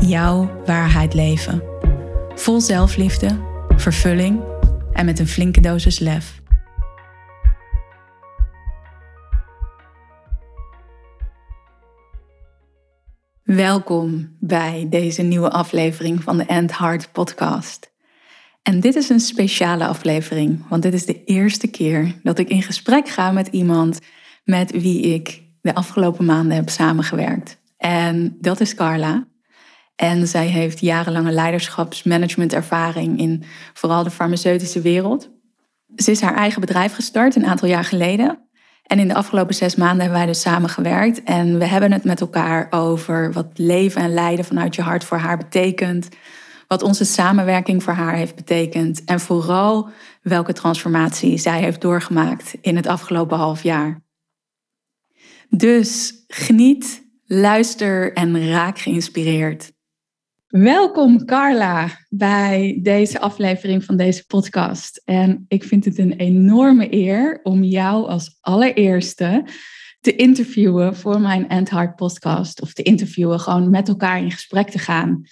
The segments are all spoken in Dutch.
jouw waarheid leven. Vol zelfliefde, vervulling en met een flinke dosis lef. Welkom bij deze nieuwe aflevering van de End Heart podcast. En dit is een speciale aflevering, want dit is de eerste keer dat ik in gesprek ga met iemand met wie ik de afgelopen maanden heb samengewerkt. En dat is Carla. En zij heeft jarenlange leiderschapsmanagementervaring in vooral de farmaceutische wereld. Ze is haar eigen bedrijf gestart een aantal jaar geleden. En in de afgelopen zes maanden hebben wij dus samengewerkt. En we hebben het met elkaar over wat leven en leiden vanuit je hart voor haar betekent. Wat onze samenwerking voor haar heeft betekend. En vooral welke transformatie zij heeft doorgemaakt in het afgelopen half jaar. Dus geniet, luister en raak geïnspireerd. Welkom Carla bij deze aflevering van deze podcast. En ik vind het een enorme eer om jou als allereerste te interviewen voor mijn End Heart podcast. Of te interviewen, gewoon met elkaar in gesprek te gaan.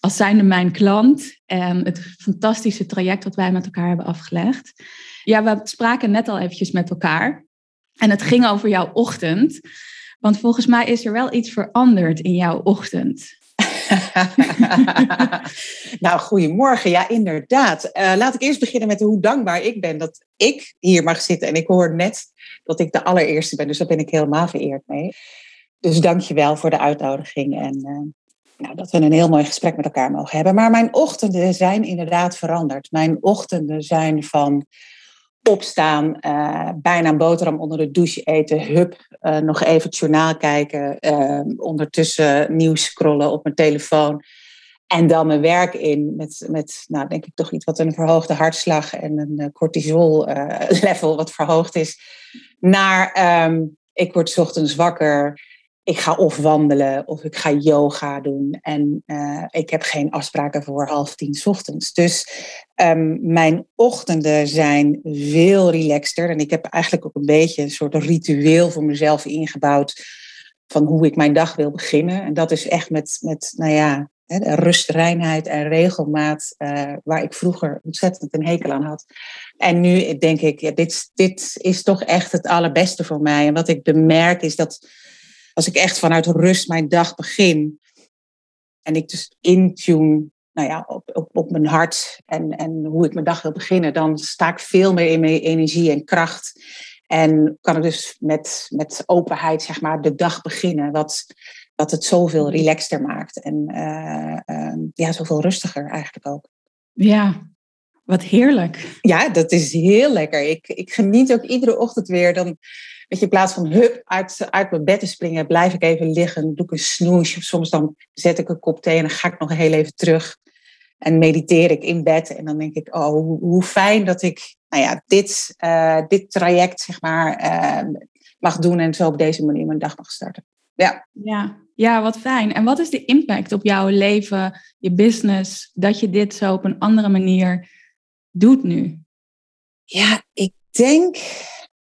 Als zijnde mijn klant en het fantastische traject wat wij met elkaar hebben afgelegd. Ja, we spraken net al eventjes met elkaar. En het ging over jouw ochtend. Want volgens mij is er wel iets veranderd in jouw ochtend. nou, goedemorgen. Ja, inderdaad. Uh, laat ik eerst beginnen met hoe dankbaar ik ben dat ik hier mag zitten. En ik hoor net dat ik de allereerste ben, dus daar ben ik helemaal vereerd mee. Dus dank je wel voor de uitnodiging en uh, nou, dat we een heel mooi gesprek met elkaar mogen hebben. Maar mijn ochtenden zijn inderdaad veranderd. Mijn ochtenden zijn van opstaan, uh, bijna een boterham onder de douche eten, hup, uh, nog even het journaal kijken, uh, ondertussen nieuws scrollen op mijn telefoon. En dan mijn werk in met, met nou, denk ik toch iets wat een verhoogde hartslag en een cortisol level wat verhoogd is. Naar um, ik word ochtends wakker, ik ga of wandelen of ik ga yoga doen. En uh, ik heb geen afspraken voor half tien ochtends. Dus um, mijn ochtenden zijn veel relaxter. En ik heb eigenlijk ook een beetje een soort ritueel voor mezelf ingebouwd. Van hoe ik mijn dag wil beginnen. En dat is echt met, met nou ja, rust, reinheid en regelmaat. Uh, waar ik vroeger ontzettend een hekel aan had. En nu denk ik, dit, dit is toch echt het allerbeste voor mij. En wat ik bemerk is dat als ik echt vanuit rust mijn dag begin en ik dus intune nou ja, op, op, op mijn hart en, en hoe ik mijn dag wil beginnen, dan sta ik veel meer in mijn energie en kracht. En kan ik dus met, met openheid zeg maar, de dag beginnen, wat, wat het zoveel relaxter maakt. En uh, uh, ja, zoveel rustiger eigenlijk ook. Ja, wat heerlijk. Ja, dat is heel lekker. Ik, ik geniet ook iedere ochtend weer. Dan, weet je, in plaats van hup uit, uit mijn bed te springen, blijf ik even liggen, doe ik een snoesje. Soms dan zet ik een kop thee en dan ga ik nog heel even terug. En mediteer ik in bed. En dan denk ik, oh, hoe, hoe fijn dat ik nou ja, dit, uh, dit traject zeg maar, uh, mag doen en zo op deze manier mijn dag mag starten. Ja. ja. Ja, wat fijn. En wat is de impact op jouw leven, je business, dat je dit zo op een andere manier doet nu? Ja, ik denk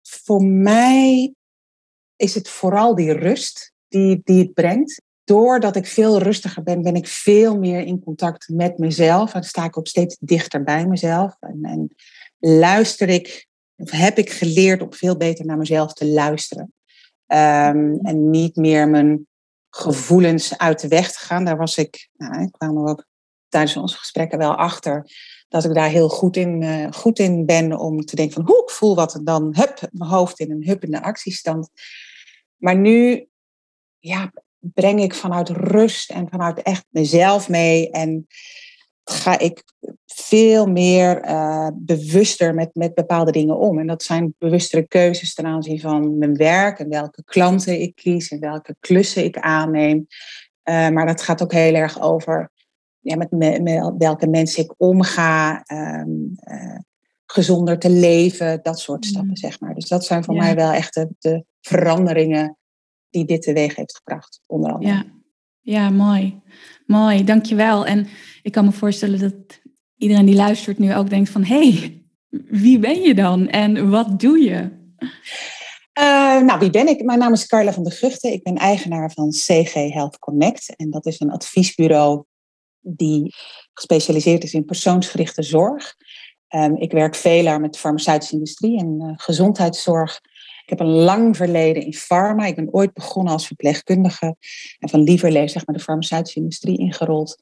voor mij is het vooral die rust die, die het brengt. Doordat ik veel rustiger ben, ben ik veel meer in contact met mezelf. En sta ik ook steeds dichter bij mezelf. En, en luister ik, of heb ik geleerd om veel beter naar mezelf te luisteren. Um, en niet meer mijn gevoelens uit de weg te gaan. Daar was ik, nou, ik kwam er ook tijdens onze gesprekken wel achter dat ik daar heel goed in, uh, goed in ben om te denken van hoe ik voel wat dan hup, mijn hoofd in een huppende actiestand. Maar nu ja, breng ik vanuit rust en vanuit echt mezelf mee en ga ik veel meer uh, bewuster met, met bepaalde dingen om. En dat zijn bewustere keuzes ten aanzien van mijn werk en welke klanten ik kies en welke klussen ik aanneem. maar dat gaat ook heel erg over ja, met, met welke mensen ik omga, ehm, gezonder te leven, dat soort mm. stappen, zeg maar. Dus dat zijn voor mij wel echt de, de, veranderingen die dit teweeg heeft gebracht, onder andere. Ja. ja, mooi. Mooi, dankjewel. En ik kan me voorstellen dat iedereen die luistert nu ook denkt van... hé, hey, wie ben je dan en wat doe je? Uh, nou, wie ben ik? Mijn naam is Carla van der Guchten. Ik ben eigenaar van CG Health Connect. En dat is een adviesbureau die gespecialiseerd is in persoonsgerichte zorg. Um, ik werk veel met de farmaceutische industrie en uh, gezondheidszorg. Ik heb een lang verleden in pharma. Ik ben ooit begonnen als verpleegkundige en van lieverlee zeg maar, de farmaceutische industrie ingerold.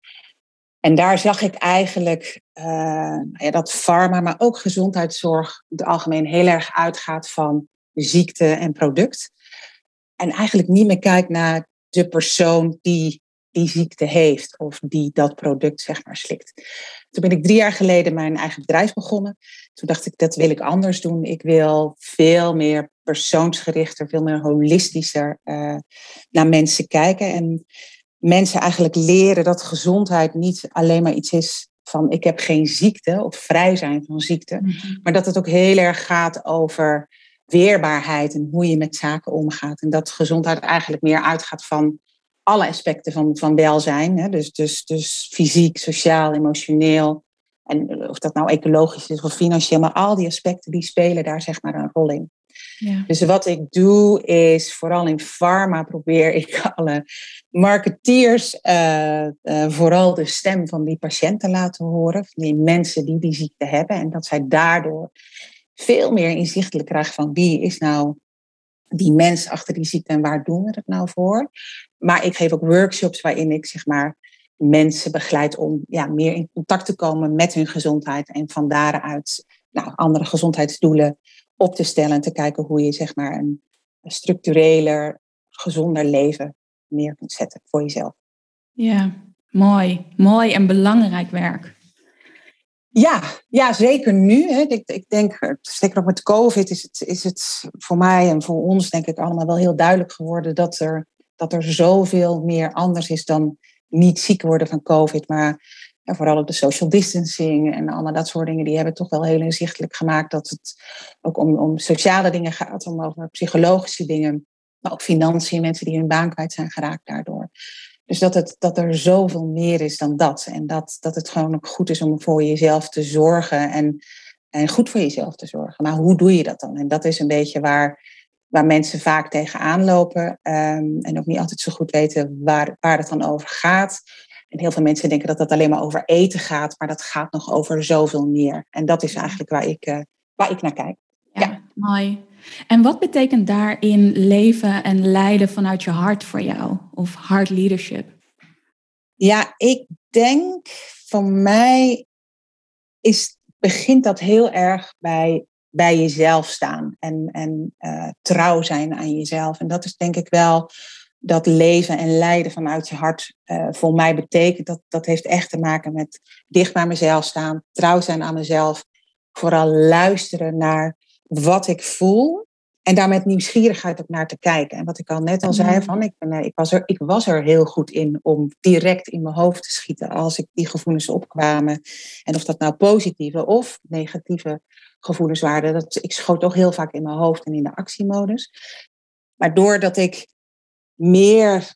En daar zag ik eigenlijk uh, ja, dat pharma, maar ook gezondheidszorg, het algemeen heel erg uitgaat van ziekte en product. En eigenlijk niet meer kijkt naar de persoon die die ziekte heeft of die dat product zeg maar slikt. Toen ben ik drie jaar geleden mijn eigen bedrijf begonnen. Toen dacht ik, dat wil ik anders doen. Ik wil veel meer persoonsgerichter, veel meer holistischer uh, naar mensen kijken. En mensen eigenlijk leren dat gezondheid niet alleen maar iets is van ik heb geen ziekte of vrij zijn van ziekte. Mhm. Maar dat het ook heel erg gaat over weerbaarheid en hoe je met zaken omgaat. En dat gezondheid eigenlijk meer uitgaat van alle aspecten van, van welzijn. Hè? Dus, dus, dus fysiek, sociaal, emotioneel. En of dat nou ecologisch is of financieel, maar al die aspecten die spelen daar zeg maar een rol in. Ja. Dus wat ik doe is, vooral in pharma probeer ik alle marketeers uh, uh, vooral de stem van die patiënten laten horen. Van die mensen die die ziekte hebben. En dat zij daardoor veel meer inzichtelijk krijgen van wie is nou die mens achter die ziekte en waar doen we het nou voor. Maar ik geef ook workshops waarin ik zeg maar mensen begeleid om ja, meer in contact te komen met hun gezondheid en van daaruit nou, andere gezondheidsdoelen op te stellen en te kijken hoe je zeg maar een structureler, gezonder leven neer kunt zetten voor jezelf. Ja, mooi. Mooi en belangrijk werk. Ja, ja zeker nu. Hè. Ik, ik denk, zeker ook met COVID, is het, is het voor mij en voor ons denk ik allemaal wel heel duidelijk geworden dat er, dat er zoveel meer anders is dan niet ziek worden van COVID. Maar vooral op de social distancing en allemaal dat soort dingen, die hebben toch wel heel inzichtelijk gemaakt dat het ook om, om sociale dingen gaat, om over psychologische dingen, maar ook financiën, mensen die hun baan kwijt zijn geraakt daardoor. Dus dat, het, dat er zoveel meer is dan dat. En dat, dat het gewoon ook goed is om voor jezelf te zorgen en, en goed voor jezelf te zorgen. Maar hoe doe je dat dan? En dat is een beetje waar, waar mensen vaak tegenaan lopen um, en ook niet altijd zo goed weten waar, waar het dan over gaat. En heel veel mensen denken dat het alleen maar over eten gaat, maar dat gaat nog over zoveel meer. En dat is eigenlijk waar ik, uh, waar ik naar kijk. Ja, ja, mooi. En wat betekent daarin leven en leiden vanuit je hart voor jou? Of hard leadership? Ja, ik denk voor mij is, begint dat heel erg bij, bij jezelf staan en, en uh, trouw zijn aan jezelf. En dat is denk ik wel dat leven en leiden vanuit je hart uh, voor mij betekent. Dat, dat heeft echt te maken met dicht bij mezelf staan, trouw zijn aan mezelf. Vooral luisteren naar wat ik voel. En daar met nieuwsgierigheid ook naar te kijken. En wat ik al net al zei, mm. van, ik, ben, ik, was er, ik was er heel goed in om direct in mijn hoofd te schieten als ik die gevoelens opkwamen. En of dat nou positieve of negatieve gevoelens waren. Dat, ik schoot toch heel vaak in mijn hoofd en in de actiemodus. Maar doordat ik meer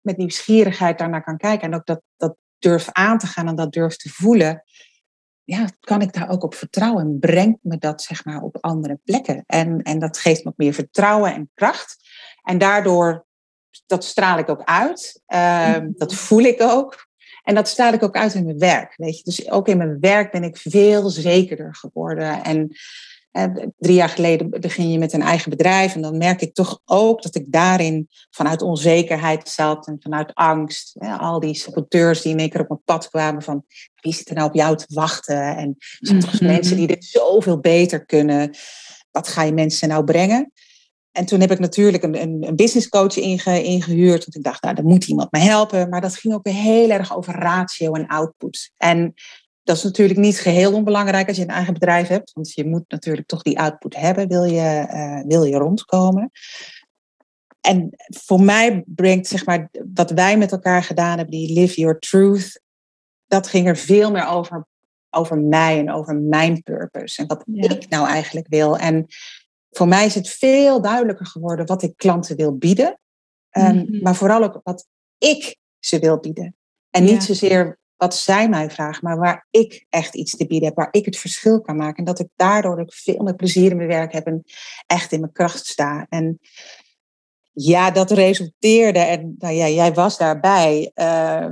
met nieuwsgierigheid daarnaar kan kijken en ook dat, dat durf aan te gaan en dat durf te voelen, ja, kan ik daar ook op vertrouwen en brengt me dat zeg maar op andere plekken. En, en dat geeft me meer vertrouwen en kracht. En daardoor, dat straal ik ook uit. Ehm, mhm. dat voel ik ook. En dat straal ik ook uit in mijn werk. Weet je? Dus ook in mijn werk ben ik veel zekerder geworden. En drie jaar geleden begin je met een eigen bedrijf en dan merk ik toch ook dat ik daarin vanuit onzekerheid zat en vanuit angst. al die saboteurs die in één keer op mijn pad kwamen van wie zit er nou op jou te wachten? En zijn toch mm mensen die dit zoveel beter kunnen? Wat ga je mensen nou brengen? En toen heb ik natuurlijk een, een, een business coach inge, ingehuurd. Want ik dacht, nou, moet iemand me helpen. Maar dat ging ook weer heel erg over ratio en output. En dat is natuurlijk niet geheel onbelangrijk als je een eigen bedrijf hebt, want je moet natuurlijk toch die output hebben, wil je, uh, wil je rondkomen. en voor mij brengt, zeg maar, wat wij met elkaar gedaan hebben, die Live Your Truth, dat ging er veel meer over, over mij en over mijn purpose. En wat ik nou eigenlijk wil. En voor mij is het veel duidelijker geworden wat ik klanten wil bieden. Um, Maar vooral ook wat ik ze wil bieden. En niet zozeer wat zij mij vragen, maar waar ik echt iets te bieden heb, waar ik het verschil kan maken. En dat ik daardoor ook veel meer plezier in mijn werk heb en echt in mijn kracht sta. En ja, dat resulteerde, en nou ja, jij was daarbij, uh,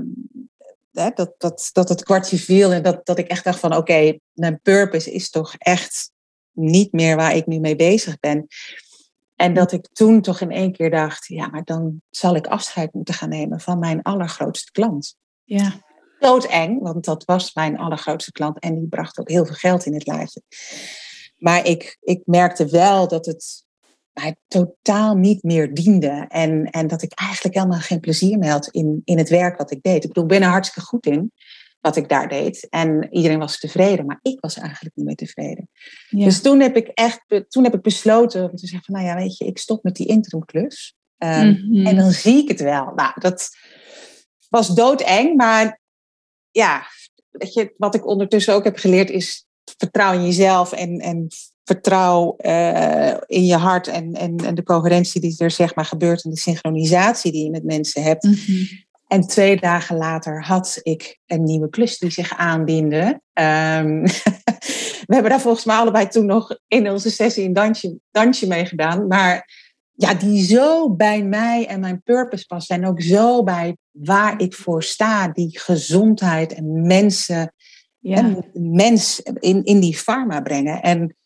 dat, dat, dat het kwartje viel en dat, dat ik echt dacht van oké, mijn purpose is toch echt niet meer waar ik nu mee bezig ben. En dat ik toen toch in één keer dacht, ja, maar dan zal ik afscheid moeten gaan nemen van mijn allergrootste klant. Ja. eng, want dat was mijn allergrootste klant en die bracht ook heel veel geld in het laadje. Maar ik, ik merkte wel dat het mij totaal niet meer diende. En, en dat ik eigenlijk helemaal geen plezier meer had in, in het werk wat ik deed. Ik bedoel, ik ben er hartstikke goed in wat ik daar deed. En iedereen was tevreden, maar ik was eigenlijk niet meer tevreden. Dus toen heb ik echt toen heb ik besloten om te zeggen van, nou ja, weet je, ik stop met die interimklus. Um, En dan zie ik het wel. Nou, dat was doodeng, maar ja, weet je, wat ik ondertussen ook heb geleerd is vertrouw in jezelf en, en vertrouw uh, in je hart en, en, en, de coherentie die er zeg maar gebeurt en de synchronisatie die je met mensen hebt. Mm -hmm. En twee dagen later had ik een nieuwe klus die zich aandiende. Um, we hebben daar volgens mij allebei toen nog in onze sessie een dansje, dansje mee gedaan. Maar ja, die zo bij mij en mijn purpose past. En ook zo bij waar ik voor sta. Die gezondheid en mensen, ja. en mens in, in die pharma brengen. En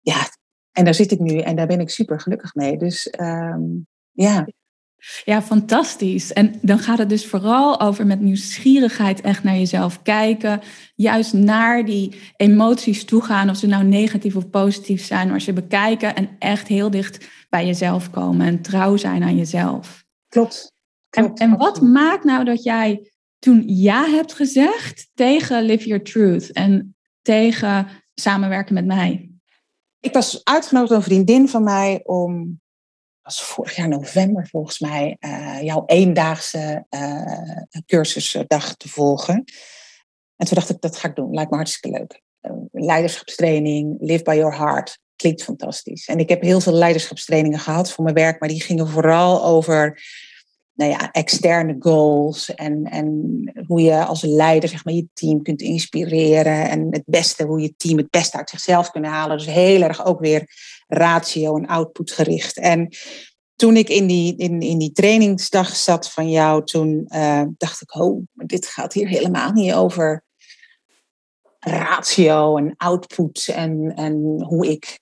ja, en daar zit ik nu en daar ben ik super gelukkig mee. Dus um, ja. Ja, fantastisch. En dan gaat het dus vooral over met nieuwsgierigheid echt naar jezelf kijken. Juist naar die emoties toegaan, of ze nou negatief of positief zijn, maar ze bekijken en echt heel dicht bij jezelf komen en trouw zijn aan jezelf. Klopt. Klopt. En, en wat maakt nou dat jij toen ja hebt gezegd tegen Live Your Truth en tegen samenwerken met mij? Ik was uitgenodigd door een vriendin van mij om was vorig jaar november volgens mij, uh, jouw eendaagse uh, cursusdag te volgen. En toen dacht ik, dat ga ik doen. Lijkt me hartstikke leuk. Uh, leiderschapstraining, live by your heart. Klinkt fantastisch. En ik heb heel veel leiderschapstrainingen gehad voor mijn werk, maar die gingen vooral over nou ja, externe goals en, en hoe je als leider zeg maar, je team kunt inspireren en het beste, hoe je team het beste uit zichzelf kunnen halen. Dus heel erg ook weer ratio en output gericht. En toen ik in die, in, in die trainingsdag zat van jou, toen uh, dacht ik, oh, dit gaat hier helemaal niet over ratio en output en, en hoe ik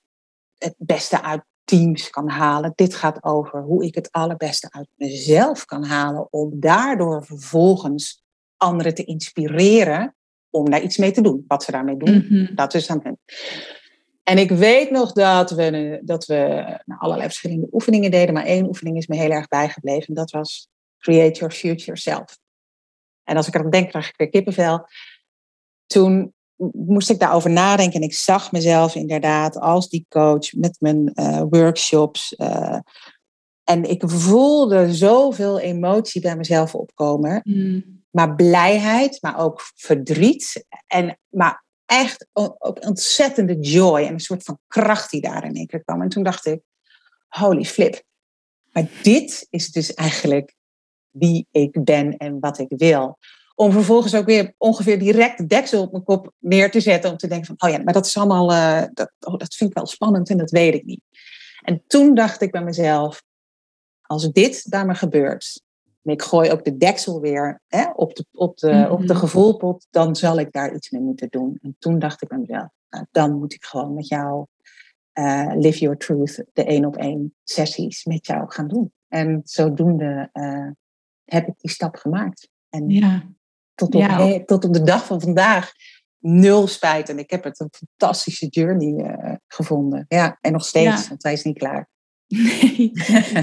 het beste uit teams kan halen. Dit gaat over hoe ik het allerbeste uit mezelf kan halen om daardoor vervolgens anderen te inspireren om daar iets mee te doen. Wat ze daarmee doen, mhm. dat is aan hen. En ik weet nog dat we, dat we nou, allerlei verschillende oefeningen deden, maar één oefening is me heel erg bijgebleven. En dat was Create Your Future Self. En als ik eraan denk, krijg ik weer kippenvel. Toen moest ik daarover nadenken en ik zag mezelf inderdaad als die coach met mijn uh, workshops. Uh, en ik voelde zoveel emotie bij mezelf opkomen. Mm. Maar blijheid, maar ook verdriet. En, maar echt ook ontzettende joy en een soort van kracht die daar in één keer kwam. En toen dacht ik, holy flip. Maar dit is dus eigenlijk wie ik ben en wat ik wil. Om vervolgens ook weer ongeveer direct de deksel op mijn kop neer te zetten. Om te denken van, oh ja, maar dat is allemaal, uh, dat, oh, dat vind ik wel spannend en dat weet ik niet. En toen dacht ik bij mezelf, als dit bij me gebeurt, en ik gooi ook de deksel weer hè, op, de, op, de, op de gevoelpot, dan zal ik daar iets mee moeten doen. En toen dacht ik bij mezelf, nou, dan moet ik gewoon met jou uh, Live Your Truth, de één op één sessies met jou gaan doen. En zodoende uh, heb ik die stap gemaakt. En ja. Tot, op, ja. tot op de dag van vandaag nul spijt. En ik heb het een fantastische journey uh, gevonden. Ja, en nog steeds, ja. want wij is niet klaar. Nee.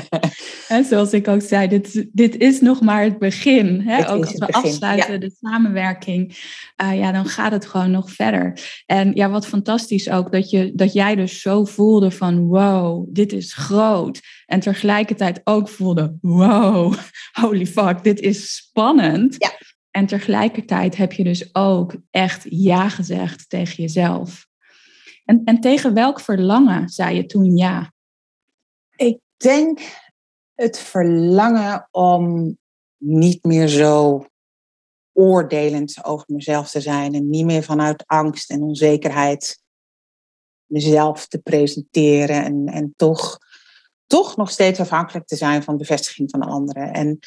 en zoals ik ook zei, dit, dit is nog maar het begin. Hè? Ook als we afsluiten de samenwerking, uh, ja, dan gaat het gewoon nog verder. En ja, wat fantastisch ook dat, je, dat jij dus zo voelde van wow, dit is groot. En tegelijkertijd ook voelde wow, holy fuck, dit is spannend. Ja. En tegelijkertijd heb je dus ook echt ja gezegd tegen jezelf. En, en tegen welk verlangen zei je toen ja? Ik denk het verlangen om niet meer zo oordelend over mezelf te zijn en niet meer vanuit angst en onzekerheid mezelf te presenteren en, en toch, toch nog steeds afhankelijk te zijn van bevestiging van anderen. En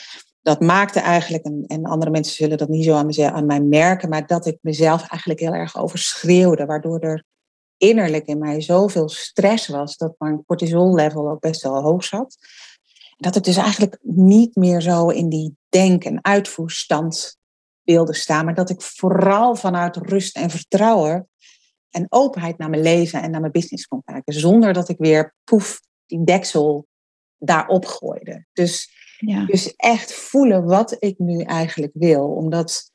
dat maakte eigenlijk, en, en andere mensen zullen dat niet zo aan, mij merken, maar dat ik mezelf eigenlijk heel erg overschreeuwde, waardoor er innerlijk in mij zoveel stress was dat mijn cortisol level ook best wel hoog zat. Dat ik dus eigenlijk niet meer zo in die denk- en uitvoerstand wilde staan, maar dat ik vooral vanuit rust en vertrouwen en openheid naar mijn leven en naar mijn business kon kijken, zonder dat ik weer poef die deksel daarop gooide. Dus, ja. dus echt voelen wat ik nu eigenlijk wil, omdat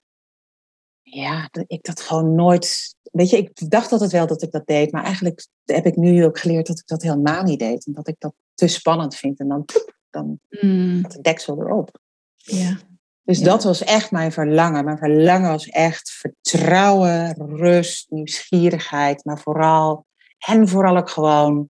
ja, ik dat gewoon nooit weet je, ik dacht altijd wel dat ik dat deed, maar eigenlijk heb ik nu ook geleerd dat ik dat helemaal niet deed. En dat ik dat te spannend vind. En dan, dan mm. de deksel erop. Ja. Dus dat was echt mijn verlangen. Mijn verlangen was echt vertrouwen, rust, nieuwsgierigheid, maar vooral, en vooral ook gewoon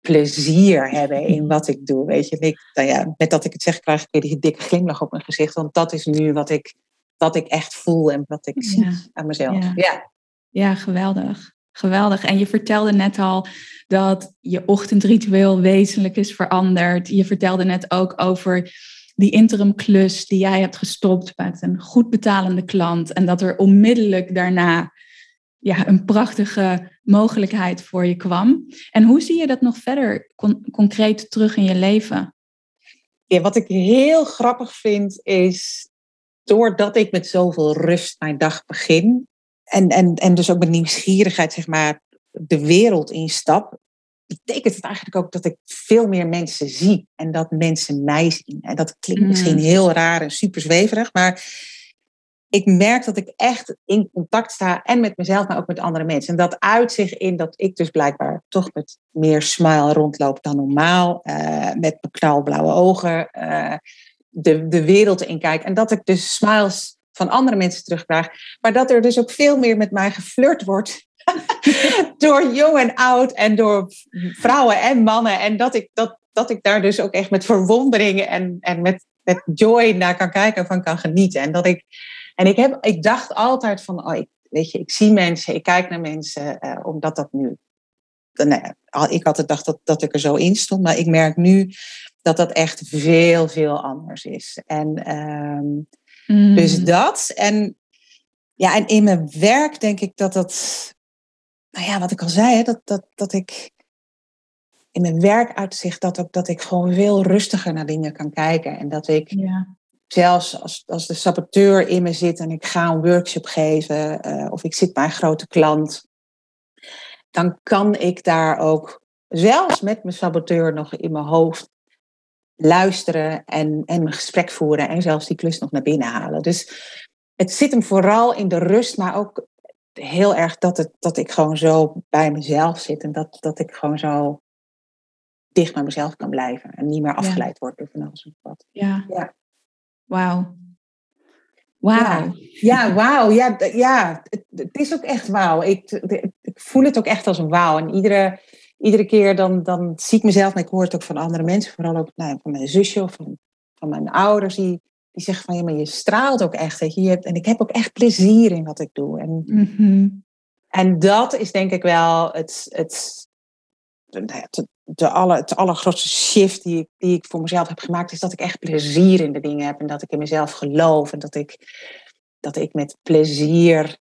plezier hebben in wat ik doe. Weet je, ik, nou ja, met dat ik het zeg, krijg ik weer die dikke glimlach op mijn gezicht. Want dat is nu wat ik, wat ik echt voel en wat ik zie aan mezelf. Ja. Ja, geweldig. Geweldig. En je vertelde net al dat je ochtendritueel wezenlijk is veranderd. Je vertelde net ook over die interimklus die jij hebt gestopt met een goed betalende klant. En dat er onmiddellijk daarna ja, een prachtige mogelijkheid voor je kwam. En hoe zie je dat nog verder concreet terug in je leven? Ja, wat ik heel grappig vind is, doordat ik met zoveel rust mijn dag begin, en, en, en dus ook met nieuwsgierigheid, zeg maar, de wereld instap, betekent het eigenlijk ook dat ik veel meer mensen zie en dat mensen mij zien. En dat klinkt misschien mm. heel raar en super zweverig, maar ik merk dat ik echt in contact sta en met mezelf, maar ook met andere mensen. En dat uit zich in dat ik dus blijkbaar toch met meer smile rondloop dan normaal, uh, met mijn knalblauwe ogen, uh, de, de wereld in kijk. En dat ik dus smiles van andere mensen terugkrijg. Maar dat er dus ook veel meer met mij geflirt wordt. door jong en oud en door vrouwen en mannen. En dat ik, dat, dat ik daar dus ook echt met verwondering en, en met, met joy naar kan kijken en van kan genieten. En dat ik, en ik, heb, ik dacht altijd van, oh, ik, weet je, ik zie mensen, ik kijk naar mensen, uh, omdat dat nu. Nee, ik had het dacht dat, dat ik er zo in stond, maar ik merk nu dat dat echt veel, veel anders is. En dus mm. dat. En, ja, en in mijn werk denk ik dat dat, nou ja, wat ik al zei, hè, dat, dat, dat ik in mijn werkuitzicht dat ook dat ik gewoon veel rustiger naar dingen kan kijken. En dat ik ja. Zelfs als, als de saboteur in me zit en ik ga een workshop geven uh, of ik zit bij een grote klant, dan kan ik daar ook zelfs met mijn saboteur nog in mijn hoofd luisteren en, en een gesprek voeren en zelfs die klus nog naar binnen halen. Dus het zit hem vooral in de rust, maar ook heel erg dat, het, dat ik gewoon zo bij mezelf zit en dat, dat ik gewoon zo dicht bij mezelf kan blijven en niet meer afgeleid ja. word door van alles en wat. Ja. ja. Wauw. Wauw. Ja, wauw. Ja, ja het, het, is ook echt wauw. Ik, ik voel het ook echt als een wauw. En iedere iedere keer dan, dan zie ik mezelf, en ik hoor het ook van andere mensen, vooral ook nou, van mijn zusje of van, van mijn ouders, die, die zeggen van ja, maar je straalt ook echt. Weet je. je hebt, en ik heb ook echt plezier in wat ik doe. En, mhm. en dat is denk ik wel het, het, nou de, alle, het allergrootste shift die ik, die ik voor mezelf heb gemaakt, is dat ik echt plezier in de dingen heb en dat ik in mezelf geloof en dat ik, dat ik met plezier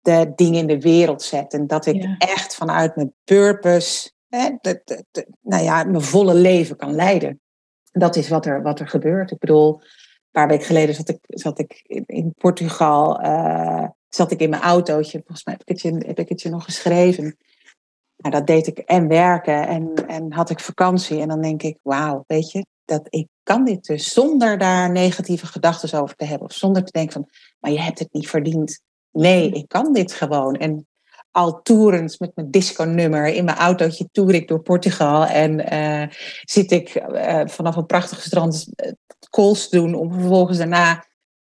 de dingen in de wereld zet. En dat ik echt vanuit mijn purpose, hè, de, de, nou ja, mijn volle leven kan leiden. Dat is wat er, wat er gebeurt. Ik bedoel, een paar weken geleden zat ik, zat ik in, Portugal, uh, zat ik in mijn autootje. Volgens mij heb ik, het je, heb ik het je nog geschreven. Nou, dat deed ik en werken en, en had ik vakantie. En dan denk ik, wauw, weet je, dat ik kan dit dus zonder daar negatieve gedachten over te hebben. Of zonder te denken van, maar je hebt het niet verdiend. Nee, ik kan dit gewoon. En al toerend met mijn disco-nummer in mijn autootje toer ik door Portugal. En uh, zit ik uh, vanaf een prachtig strand calls te doen om vervolgens daarna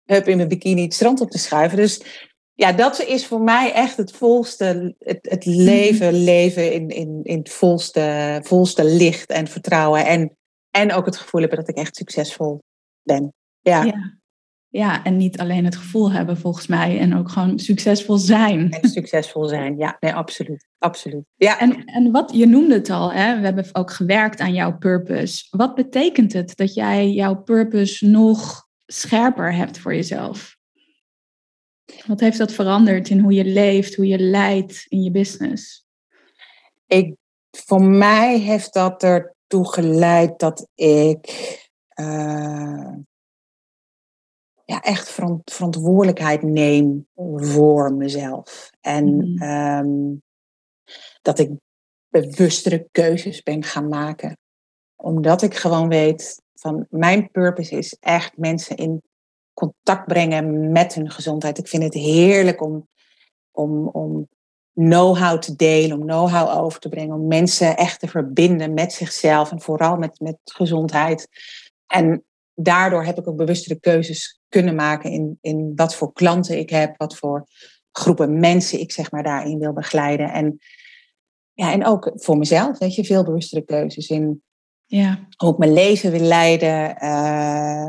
hup in mijn bikini het strand op te schuiven. Dus ja, dat is voor mij echt het volste, het, het leven, leven in, in, in het volste, volste licht en vertrouwen. En, en ook het gevoel hebben dat ik echt succesvol ben. Ja. ja. Ja, en niet alleen het gevoel hebben volgens mij en ook gewoon succesvol zijn. En succesvol zijn, ja, nee, absoluut. absoluut. Ja. En, en wat, je noemde het al, hè? we hebben ook gewerkt aan jouw purpose. Wat betekent het dat jij jouw purpose nog scherper hebt voor jezelf? Wat heeft dat veranderd in hoe je leeft, hoe je leidt in je business? Ik, voor mij heeft dat ertoe geleid dat ik uh, ja, echt verantwoordelijkheid neem voor mezelf. En mm. um, dat ik bewustere keuzes ben gaan maken. Omdat ik gewoon weet van mijn purpose is echt mensen in contact brengen met hun gezondheid. Ik vind het heerlijk om, om, om know-how te delen, om know-how over te brengen, om mensen echt te verbinden met zichzelf en vooral met, met gezondheid. En daardoor heb ik ook bewustere keuzes kunnen maken in, in wat voor klanten ik heb, wat voor groepen mensen ik zeg maar daarin wil begeleiden. En, ja, en ook voor mezelf, weet je, veel bewustere keuzes in ja. ook mijn leven wil leiden, uh,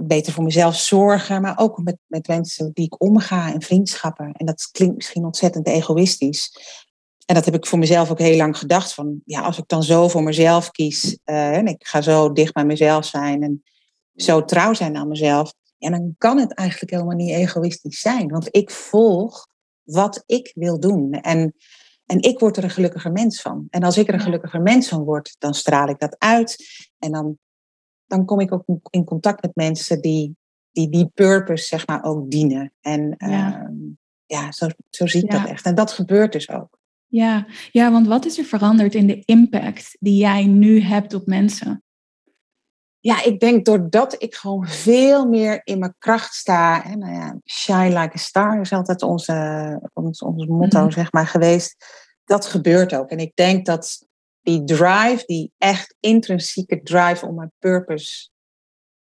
beter voor mezelf zorgen, maar ook met, met mensen die ik omga en vriendschappen. En dat klinkt misschien ontzettend egoïstisch. En dat heb ik voor mezelf ook heel lang gedacht. Van ja, als ik dan zo voor mezelf kies uh, en ik ga zo dicht bij mezelf zijn en zo trouw zijn aan mezelf, ja, dan kan het eigenlijk helemaal niet egoïstisch zijn. Want ik volg wat ik wil doen. En, en ik word er een gelukkiger mens van. En als ik er een gelukkiger mens van word, dan straal ik dat uit. En dan, dan kom ik ook in contact met mensen die die, die purpose, zeg maar, ook dienen. En ja, uh, ja zo, zo zie ik dat echt. En dat gebeurt dus ook. Ja. ja, want wat is er veranderd in de impact die jij nu hebt op mensen? Ja, ik denk doordat ik gewoon veel meer in mijn kracht sta. Hè, nou ja, shine like a star is altijd onze, ons, ons motto, mhm. zeg maar, geweest. Dat gebeurt ook. En ik denk dat die drive, die echt intrinsieke drive om mijn purpose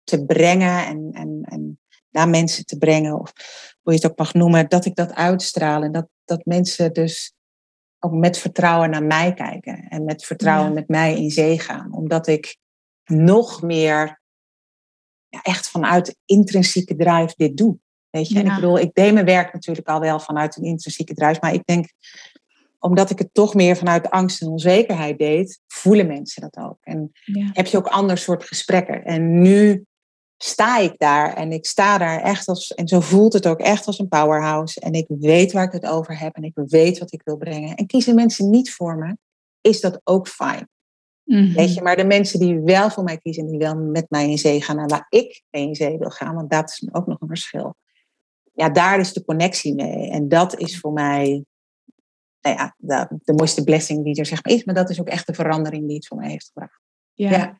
te brengen en, en, en naar mensen te brengen, of hoe je het ook mag noemen, dat ik dat uitstraal. En dat, dat mensen dus ook met vertrouwen naar mij kijken en met vertrouwen met mij in zee gaan. Omdat ik nog meer ja, echt vanuit intrinsieke drive dit doe. Weet je? En ik bedoel, ik deed mijn werk natuurlijk al wel vanuit een intrinsieke drive, maar ik denk, omdat ik het toch meer vanuit angst en onzekerheid deed, voelen mensen dat ook. En heb je ook ander soort gesprekken. En nu sta ik daar en ik sta daar echt als, en zo voelt het ook echt als een powerhouse. En ik weet waar ik het over heb en ik weet wat ik wil brengen. En kiezen mensen niet voor me, is dat ook fijn. Mhm. Weet je, maar de mensen die wel voor mij kiezen, die wel met mij in zee gaan en waar ik mee in zee wil gaan, want dat is ook nog een verschil. Ja, daar is de connectie mee. En dat is voor mij nou ja, de, de mooiste blessing die er zeg maar is. Maar dat is ook echt de verandering die het voor mij heeft gebracht. ja.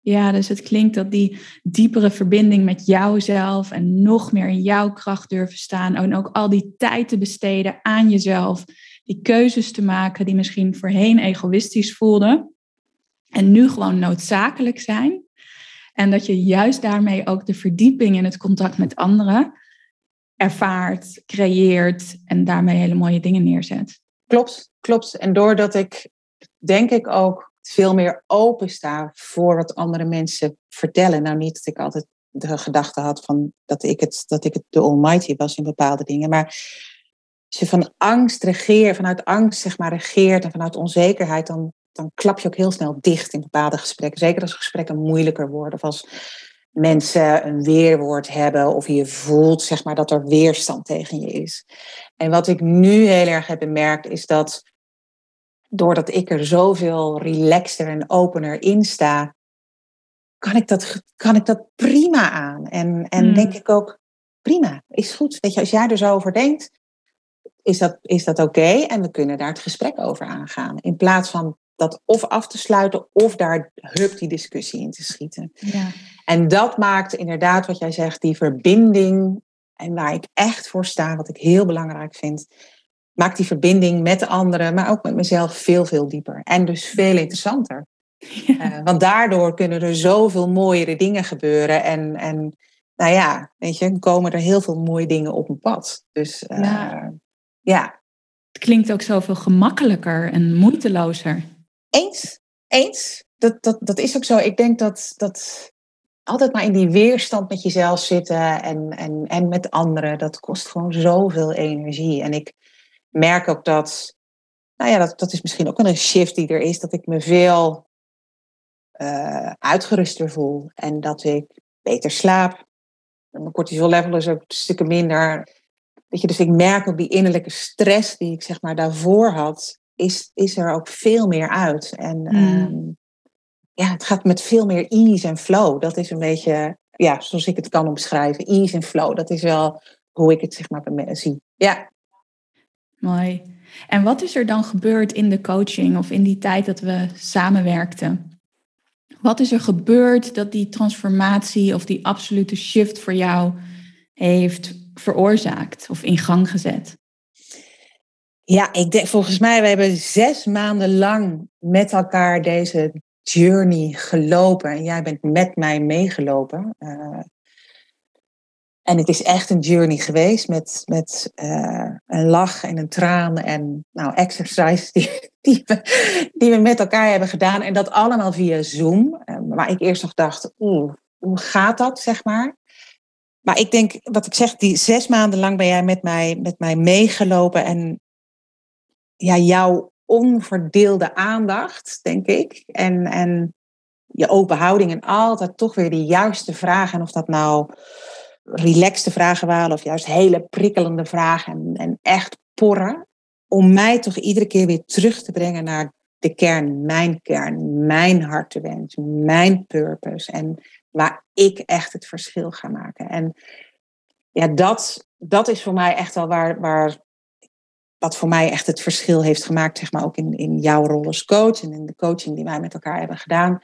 Ja, dus het klinkt dat die diepere verbinding met jouzelf en nog meer in jouw kracht durven staan en ook al die tijd te besteden aan jezelf, die keuzes te maken die misschien voorheen egoïstisch voelden en nu gewoon noodzakelijk zijn. En dat je juist daarmee ook de verdieping in het contact met anderen ervaart, creëert en daarmee hele mooie dingen neerzet. Klopt, klopt. En doordat ik denk ik ook veel meer openstaan voor wat andere mensen vertellen. Nou, niet dat ik altijd de gedachte had van dat ik het, dat ik het de almighty was in bepaalde dingen. Maar als je van angst regeert, vanuit angst zeg maar regeert en vanuit onzekerheid, dan, dan klap je ook heel snel dicht in bepaalde gesprekken. Zeker als gesprekken moeilijker worden of als mensen een weerwoord hebben of je voelt zeg maar dat er weerstand tegen je is. En wat ik nu heel erg heb bemerkt is dat doordat ik er zoveel relaxter en opener in sta, kan ik dat, kan ik dat prima aan. En, en hmm. denk ik ook, prima, is goed. Weet je, als jij er zo over denkt, is dat, is dat oké? En we kunnen daar het gesprek over aangaan. In plaats van dat of af te sluiten of daar hup die discussie in te schieten. Ja. En dat maakt inderdaad wat jij zegt, die verbinding. En waar ik echt voor sta, wat ik heel belangrijk vind, maakt die verbinding met de anderen, maar ook met mezelf veel, veel dieper. En dus veel interessanter. Eh, want daardoor kunnen er zoveel mooiere dingen gebeuren. En, en nou ja, weet je, komen er heel veel mooie dingen op een pad. Dus uh, ja. ja. Het klinkt ook zoveel gemakkelijker en moeitelozer. Eens, eens. Dat, dat, dat is ook zo. Ik denk dat, dat altijd maar in die weerstand met jezelf zitten en, en, en met anderen, dat kost gewoon zoveel energie. En ik merk ook dat, nou ja, dat, dat is misschien ook een shift die er is, dat ik me veel uh, uitgeruster voel en dat ik beter slaap. Mijn cortisol level is ook stukken minder. Weet je, dus ik merk ook die innerlijke stress die ik zeg maar daarvoor had, is, is er ook veel meer uit. En mm. um, ja, het gaat met veel meer ease en flow. Dat is een beetje, ja, zoals ik het kan omschrijven. Ease en flow, dat is wel hoe ik het zeg maar zie. Ja. Mooi. En wat is er dan gebeurd in de coaching of in die tijd dat we samenwerkten? Wat is er gebeurd dat die transformatie of die absolute shift voor jou heeft veroorzaakt of in gang gezet? Ja, ik denk volgens mij, we hebben zes maanden lang met elkaar deze journey gelopen. En jij bent met mij meegelopen. Uh, en het is echt een journey geweest met, met uh, een lach en een traan en nou, exercise die, die we met elkaar hebben gedaan. En dat allemaal via Zoom. Uh, waar ik eerst nog dacht, oeh, hoe gaat dat, zeg maar. Maar ik denk, wat ik zeg, die zes maanden lang ben jij met mij, met mij meegelopen. En ja, jouw onverdeelde aandacht, denk ik. En, en je open houding en altijd toch weer de juiste vragen. En of dat nou relaxte vragen waren of juist hele prikkelende vragen. En, en echt porren. Om mij toch iedere keer weer terug te brengen naar de kern, mijn kern, mijn hartewens, mijn purpose. En waar ik echt het verschil ga maken. En ja, dat, dat is voor mij echt wel waar, waar wat voor mij echt het verschil heeft gemaakt, zeg maar ook in, in jouw rol als coach en in de coaching die wij met elkaar hebben gedaan.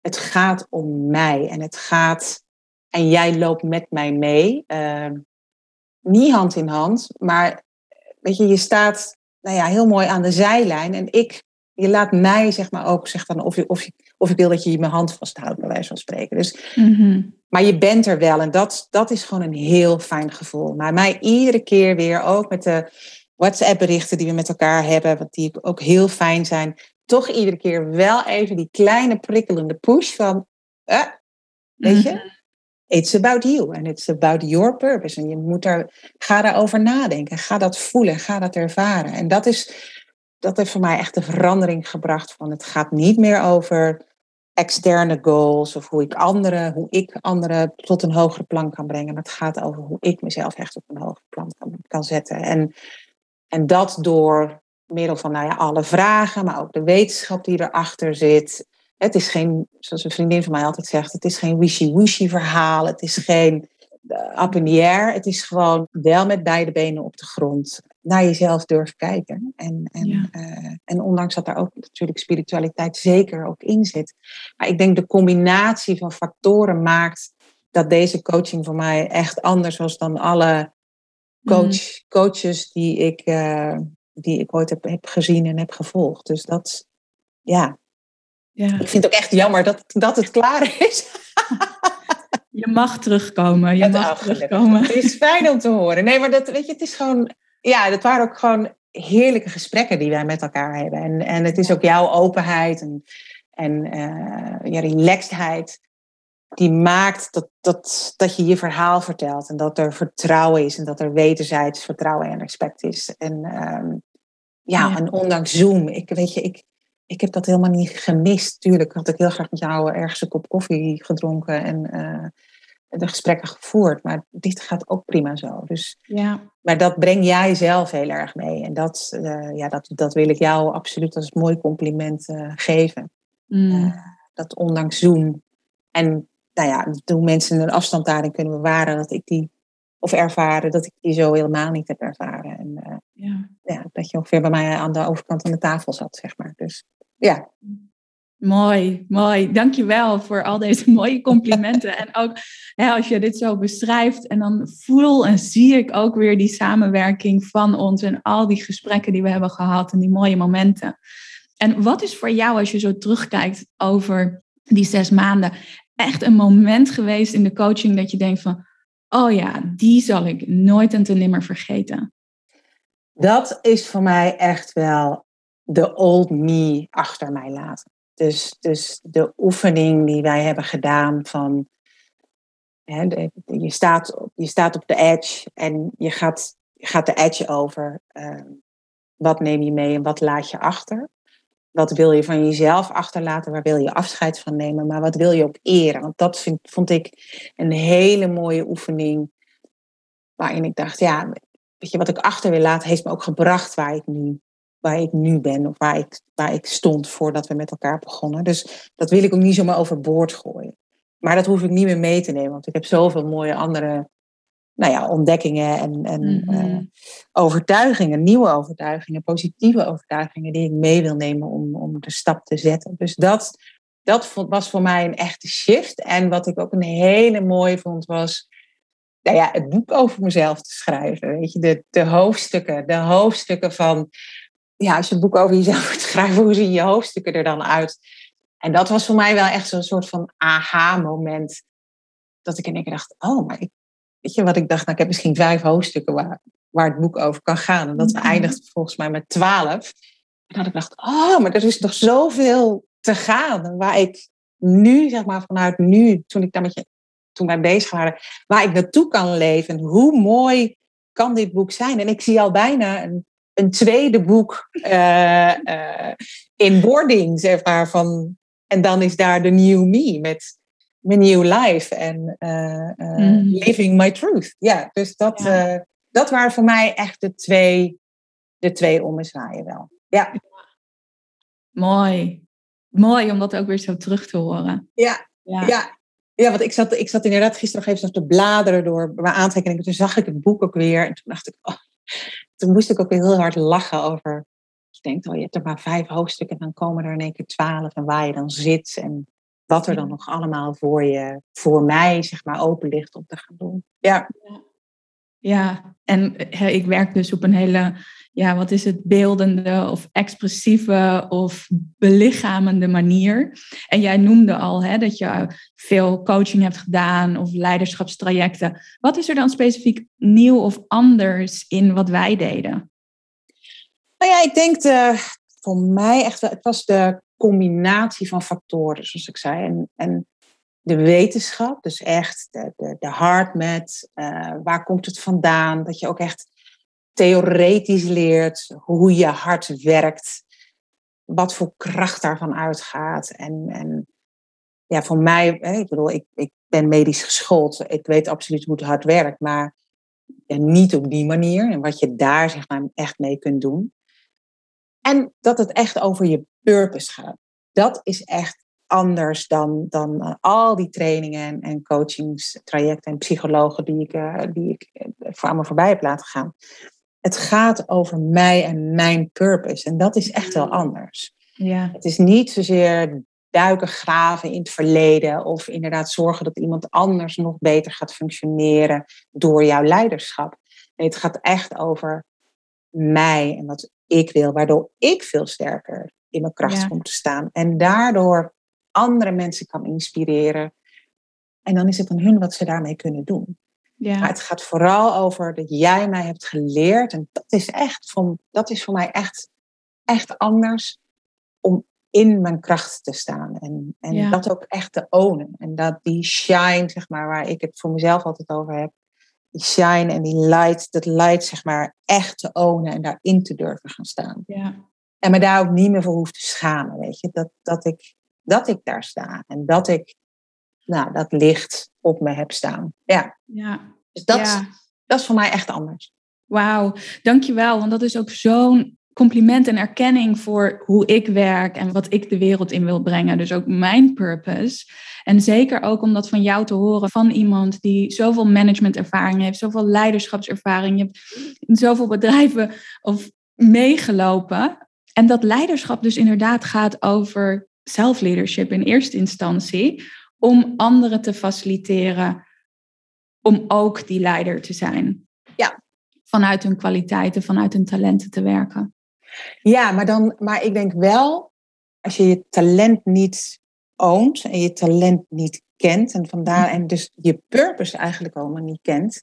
Het gaat om mij en het gaat, en jij loopt met mij mee, uh, niet hand in hand, maar weet je, je staat nou ja, heel mooi aan de zijlijn en ik, je laat mij zeg maar ook, zeg dan of, je, of, je, of ik wil dat je mijn hand vasthoudt, bij wijze van spreken. Dus, mhm. Maar je bent er wel en dat, dat is gewoon een heel fijn gevoel. Maar mij iedere keer weer, ook met de WhatsApp-berichten die we met elkaar hebben, wat die ook heel fijn zijn, toch iedere keer wel even die kleine prikkelende push van, eh, weet je, mhm. it's about you and it's about your purpose. En je moet daar, ga daarover nadenken, ga dat voelen, ga dat ervaren. En dat is, dat heeft voor mij echt een verandering gebracht van het gaat niet meer over externe goals of hoe ik anderen, hoe ik anderen tot een hogere plan kan brengen. Maar het gaat over hoe ik mezelf echt op een hoger plan kan, kan zetten. En en dat door middel van nou ja, alle vragen, maar ook de wetenschap die erachter zit. Het is geen, zoals een vriendin van mij altijd zegt, het is geen wishy-washy verhaal. Het is geen uh, up in the air. Het is gewoon wel met beide benen op de grond naar jezelf durven kijken. En, en, eh, en ondanks dat daar ook natuurlijk spiritualiteit zeker ook in zit. Maar ik denk de combinatie van factoren maakt dat deze coaching voor mij echt anders was dan alle coach, mm. coaches die ik, uh, die ik ooit heb, heb gezien en heb gevolgd. Dus dat, ja. ja. Ik vind het ook echt jammer dat, dat het klaar is. Je mag terugkomen. Je mag terugkomen. Het is fijn om te horen. Nee, maar dat, weet je, het is gewoon, ja, dat waren ook gewoon heerlijke gesprekken die wij met elkaar hebben. En, en het is ook jouw openheid en, en uh, je relaxedheid die maakt dat, dat, dat je je verhaal vertelt en dat er vertrouwen is en dat er wederzijds vertrouwen en respect is. En um, ja, en ondanks Zoom, ik weet je, ik, ik heb dat helemaal niet gemist. Tuurlijk had ik heel graag met jou ergens een kop koffie gedronken en uh, de gesprekken gevoerd, maar dit gaat ook prima zo. Dus, ja. Maar dat breng jij zelf heel erg mee en dat, uh, ja, dat, dat wil ik jou absoluut als mooi compliment uh, geven. Mm. dat ondanks Zoom en nou ja, toen mensen een afstand daarin kunnen bewaren, dat ik die, of ervaren, dat ik die zo helemaal niet heb ervaren. En, uh, ja. dat je ongeveer bij mij aan de overkant van de tafel zat, zeg maar. Dus ja. Mooi, mooi. Dankjewel voor al deze mooie complimenten. en ook hè, als je dit zo beschrijft, en dan voel en zie ik ook weer die samenwerking van ons en al die gesprekken die we hebben gehad en die mooie momenten. En wat is voor jou, als je zo terugkijkt over die zes maanden, echt een moment geweest in de coaching dat je denkt van, oh ja, die zal ik nooit en te nimmer vergeten? Dat is voor mij echt wel de old me achter mij laten. Dus, dus de oefening die wij hebben gedaan van hè, je, staat, je staat op de edge en je gaat, gaat de edge over. Uh, wat neem je mee en wat laat je achter? Wat wil je van jezelf achterlaten? Waar wil je afscheid van nemen? Maar wat wil je ook eren? Want dat vind, vond ik een hele mooie oefening. Waarin ik dacht, ja, weet je, wat ik achter wil laten, heeft me ook gebracht waar ik nu, waar ik nu ben. Of waar ik, waar ik stond voordat we met elkaar begonnen. Dus dat wil ik ook niet zomaar overboord gooien. Maar dat hoef ik niet meer mee te nemen. Want ik heb zoveel mooie andere nou ja, ontdekkingen en, en mhm. eh, overtuigingen, nieuwe overtuigingen, positieve overtuigingen die ik mee wil nemen om, om de stap te zetten. Dus dat, dat was voor mij een echte shift. En wat ik ook een hele mooie vond was nou ja, het boek over mezelf te schrijven. Weet je, de, de hoofdstukken, de hoofdstukken van, ja, als je een boek over jezelf moet schrijven, hoe zien je hoofdstukken er dan uit? En dat was voor mij wel echt zo'n soort van aha-moment. Dat ik in één keer dacht, oh, maar ik, weet je wat ik dacht? Nou, ik heb misschien vijf hoofdstukken waar, waar het boek over kan gaan. En dat mhm. eindigt volgens mij met twaalf. En dat ik dacht, oh, maar er is nog zoveel te gaan. Waar ik nu, zeg maar, vanuit nu, toen ik daar met je, toen wij bezig waren, waar ik naartoe kan leven. Hoe mooi kan dit boek zijn? En ik zie al bijna een, een tweede boek uh, uh, in wording, zeg maar, van, en dan is daar de New Me met mijn new life en uh, uh, living my truth. Ja, dus dat, ja. Uh, dat waren voor mij echt de twee, de twee ommezwaaien wel. Ja. Mooi. Mooi om dat ook weer zo terug te horen. Ja, ja. ja. Ja, want ik zat, ik zat inderdaad gisteren nog even te bladeren door mijn aantekeningen. Toen zag ik het boek ook weer. En toen dacht ik, oh, toen moest ik ook weer heel hard lachen over. Je denkt, oh, je hebt er maar vijf hoofdstukken en dan komen er in één keer twaalf. En waar je dan zit. En wat er dan nog allemaal voor je, voor mij, zeg maar, open ligt om te gaan doen. Ja. Ja, en ik werk dus op een hele, ja, wat is het, beeldende of expressieve of belichamende manier. En jij noemde al hè, dat je veel coaching hebt gedaan of leiderschapstrajecten. Wat is er dan specifiek nieuw of anders in wat wij deden? Nou ja, ik denk de, voor mij echt wel, het was de combinatie van factoren, zoals ik zei. En, en de wetenschap, dus echt de, de, de hardmet, uh, waar komt het vandaan? Dat je ook echt theoretisch leert hoe je hart werkt, wat voor kracht daarvan uitgaat. En, en ja, voor mij, ik bedoel, ik, ik ben medisch geschoold, ik weet absoluut hoe het hart werkt, maar niet op die manier en wat je daar zeg maar, echt mee kunt doen. En dat het echt over je purpose gaat. Dat is echt anders dan, dan uh, al die trainingen en coachingstrajecten en psychologen die ik, uh, die ik uh, voor me voorbij heb laten gaan. Het gaat over mij en mijn purpose. En dat is echt wel anders. Ja. Het is niet zozeer duiken, graven in het verleden of inderdaad zorgen dat iemand anders nog beter gaat functioneren door jouw leiderschap. Nee, het gaat echt over mij en wat ik wil, waardoor ik veel sterker in mijn kracht ja. kom te staan. En daardoor andere mensen kan inspireren. En dan is het aan hun wat ze daarmee kunnen doen. Ja. Maar het gaat vooral over dat jij mij hebt geleerd. En dat is echt, van, dat is voor mij echt, echt anders. Om in mijn kracht te staan. En, en ja. dat ook echt te ownen. En dat die shine, zeg maar, waar ik het voor mezelf altijd over heb. Die shine en die light, dat light, zeg maar, echt te ownen en daarin te durven gaan staan. Ja. En me daar ook niet meer voor hoef te schamen, weet je. Dat, dat, ik, dat ik daar sta. En dat ik nou, dat licht op me heb staan. Ja. ja. Dus dat, ja. dat is voor mij echt anders. Wauw, dankjewel. Want dat is ook zo'n compliment en erkenning voor hoe ik werk en wat ik de wereld in wil brengen. Dus ook mijn purpose. En zeker ook om dat van jou te horen van iemand die zoveel managementervaring heeft, zoveel leiderschapservaring. Je hebt in zoveel bedrijven of meegelopen. En dat leiderschap dus inderdaad gaat over self-leadership in eerste instantie. Om anderen te faciliteren om ook die leider te zijn. Ja. Vanuit hun kwaliteiten, vanuit hun talenten te werken. Ja, maar, dan, maar ik denk wel, als je je talent niet oont en je talent niet kent en vandaar en dus je purpose eigenlijk allemaal niet kent,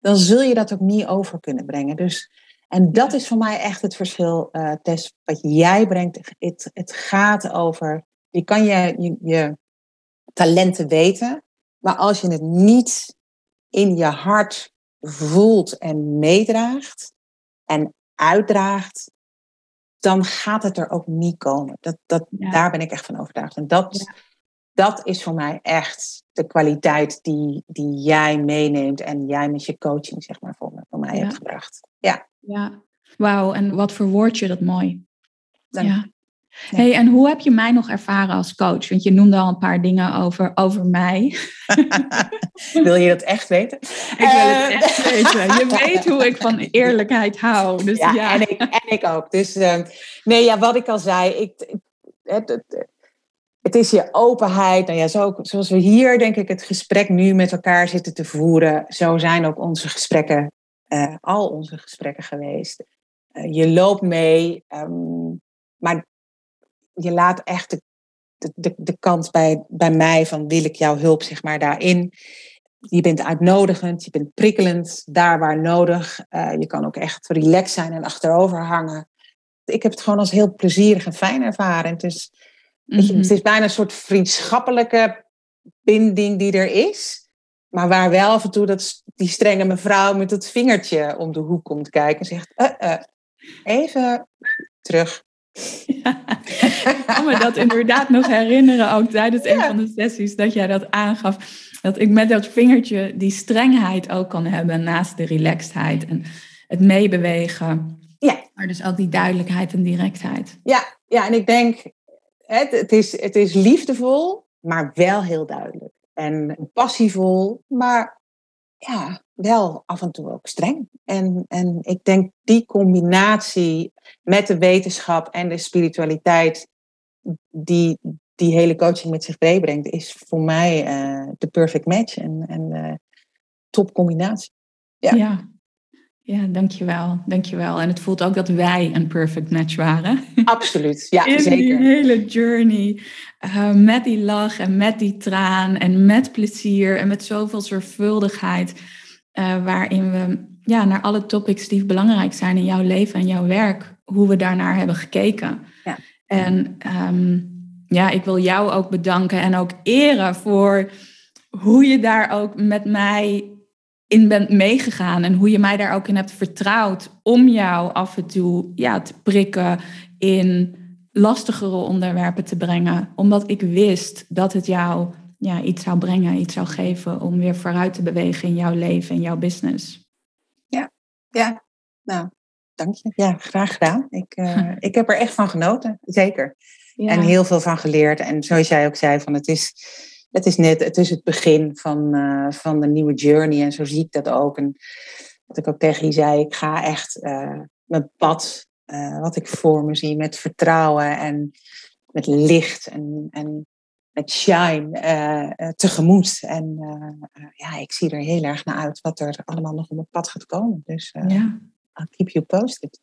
dan zul je dat ook niet over kunnen brengen. Dus, en dat is voor mij echt het verschil, uh, Tess, wat jij brengt. Het, het gaat over, je kan je, je, je talenten weten, maar als je het niet in je hart voelt en meedraagt en uitdraagt, dan gaat het er ook niet komen. Dat, dat, Daar ben ik echt van overtuigd. En dat, dat is voor mij echt de kwaliteit die, die jij meeneemt en jij met je coaching, zeg maar, voor, me, voor mij hebt gebracht. Ja. ja. Wauw, en wat verwoord je dat mooi. Dank. Ja. Hey, en hoe heb je mij nog ervaren als coach? Want je noemde al een paar dingen over, over mij. wil je dat echt weten? Ik wil het eh. echt weten. Je weet hoe ik van eerlijkheid hou. Dus ja, ja. En, ik, en ik ook. Dus uh, nee, ja, wat ik al zei. Ik, het, het, het is je openheid. Nou ja, zo, zoals we hier, denk ik, het gesprek nu met elkaar zitten te voeren. Zo zijn ook onze gesprekken, uh, al onze gesprekken geweest. Uh, je loopt mee. Um, maar je laat echt de, de, de kant bij, bij mij van wil ik jouw hulp zeg maar daarin. Je bent uitnodigend, je bent prikkelend, daar waar nodig. Uh, je kan ook echt relaxed zijn en achterover hangen. Ik heb het gewoon als heel plezierig en fijn ervaren. Het is, mm -hmm. het is bijna een soort vriendschappelijke binding die er is. Maar waar wel af en toe dat, die strenge mevrouw met het vingertje om de hoek komt kijken en zegt: uh, uh, even terug. Ja, ik kan me dat inderdaad nog herinneren, ook tijdens een van de sessies, dat jij dat aangaf. Dat ik met dat vingertje die strengheid ook kan hebben naast de relaxedheid en het meebewegen. Ja. Maar dus ook die duidelijkheid en directheid. Ja, ja en ik denk, het, het, is, het is liefdevol, maar wel heel duidelijk. En passievol, maar ja, wel af en toe ook streng. En, en ik denk die combinatie met de wetenschap en de spiritualiteit, die die hele coaching met zich meebrengt, is voor mij uh, de perfect match en, en uh, top combinatie. Ja. ja. Ja, dankjewel. Dankjewel. En het voelt ook dat wij een perfect match waren. Absoluut, ja, In zeker. die hele journey. Uh, met die lach en met die traan en met plezier en met zoveel zorgvuldigheid. Uh, waarin we ja, naar alle topics die belangrijk zijn in jouw leven en jouw werk, hoe we daarnaar hebben gekeken. Ja. En um, ja, ik wil jou ook bedanken en ook eren voor hoe je daar ook met mij in bent meegegaan en hoe je mij daar ook in hebt vertrouwd om jou af en toe ja, te prikken in lastigere onderwerpen te brengen. Omdat ik wist dat het jou ja, iets zou brengen, iets zou geven om weer vooruit te bewegen in jouw leven en jouw business. Ja, ja. Nou, dank je. Ja, graag gedaan. Ik, uh, ik heb er echt van genoten, zeker. Ja. En heel veel van geleerd. En zoals jij ook zei, van het is het is net, het is het begin van, uh, van de nieuwe journey. En zo zie ik dat ook. En wat ik ook tegen je zei, ik ga echt uh, mijn pad, wat ik voor me zie, met vertrouwen en met licht en, en met shine tegemoet. En ja, ik zie er heel erg naar uit wat er allemaal nog op mijn pad gaat komen. Dus ja. I'll keep you posted.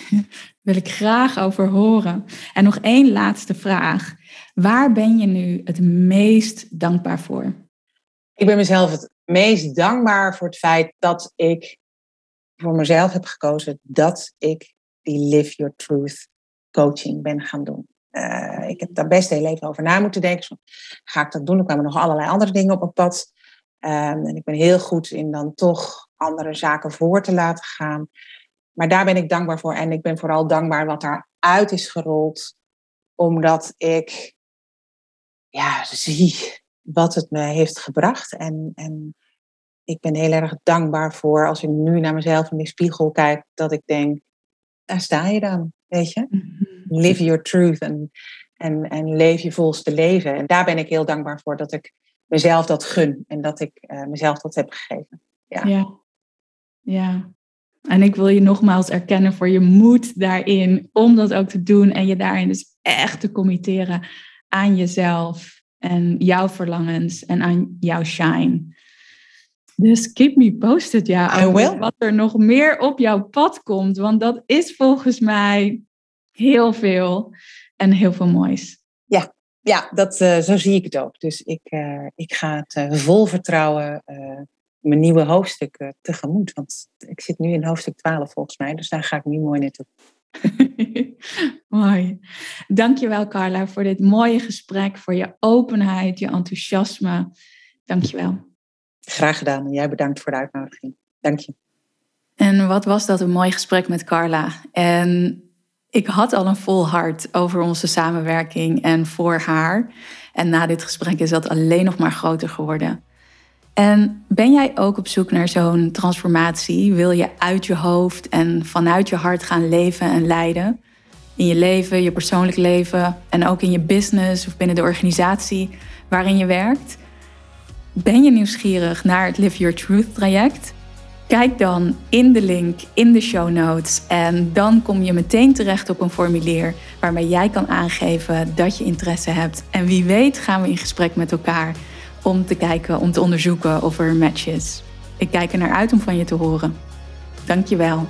Wil ik graag over horen. En nog één laatste vraag. Waar ben je nu het meest dankbaar voor? Ik ben mezelf het meest dankbaar voor het feit dat ik voor mezelf heb gekozen dat ik die Live Your Truth coaching ben gaan doen. Uh, ik heb daar best heel even over na moeten denken. Ga ik dat doen? Er kwamen nog allerlei andere dingen op mijn pad. Um, en ik ben heel goed in dan toch andere zaken voor te laten gaan. Maar daar ben ik dankbaar voor. En ik ben vooral dankbaar wat daaruit is gerold. Omdat ik ja, zie wat het me heeft gebracht. En, en ik ben heel erg dankbaar voor als ik nu naar mezelf in de spiegel kijk, dat ik denk, daar sta je dan, weet je? Mhm. Live your truth en, en, en leef je volste leven. En daar ben ik heel dankbaar voor dat ik mezelf dat gun en dat ik uh, mezelf dat heb gegeven. Ja. ja. ja. En ik wil je nogmaals erkennen voor je moed daarin om dat ook te doen en je daarin dus echt te committeren aan jezelf en jouw verlangens en aan jouw shine. Dus keep me posted, ja, over wat er nog meer op jouw pad komt, want dat is volgens mij heel veel en heel veel moois. Ja, ja dat, uh, zo zie ik het ook. Dus ik, uh, ik ga het uh, vol vertrouwen mijn nieuwe hoofdstuk tegemoet. Want ik zit nu in hoofdstuk 12 volgens mij, dus daar ga ik nu mooi naartoe. Mooi. Dankjewel Carla voor dit mooie gesprek, voor je openheid, je enthousiasme. Dankjewel. Graag gedaan en jij bedankt voor de uitnodiging. Dank je. En wat was dat een mooi gesprek met Carla. En ik had al een vol hart over onze samenwerking en voor haar. En na dit gesprek is dat alleen nog maar groter geworden. En ben jij ook op zoek naar zo'n transformatie? Wil je uit je hoofd en vanuit je hart gaan leven en leiden? In je leven, je persoonlijk leven en ook in je business of binnen de organisatie waarin je werkt? Ben je nieuwsgierig naar het Live Your Truth traject? Kijk dan in de link in de show notes en dan kom je meteen terecht op een formulier waarmee jij kan aangeven dat je interesse hebt. En wie weet gaan we in gesprek met elkaar om te kijken, om te onderzoeken of er een match is. Ik kijk er naar uit om van je te horen. Dankjewel.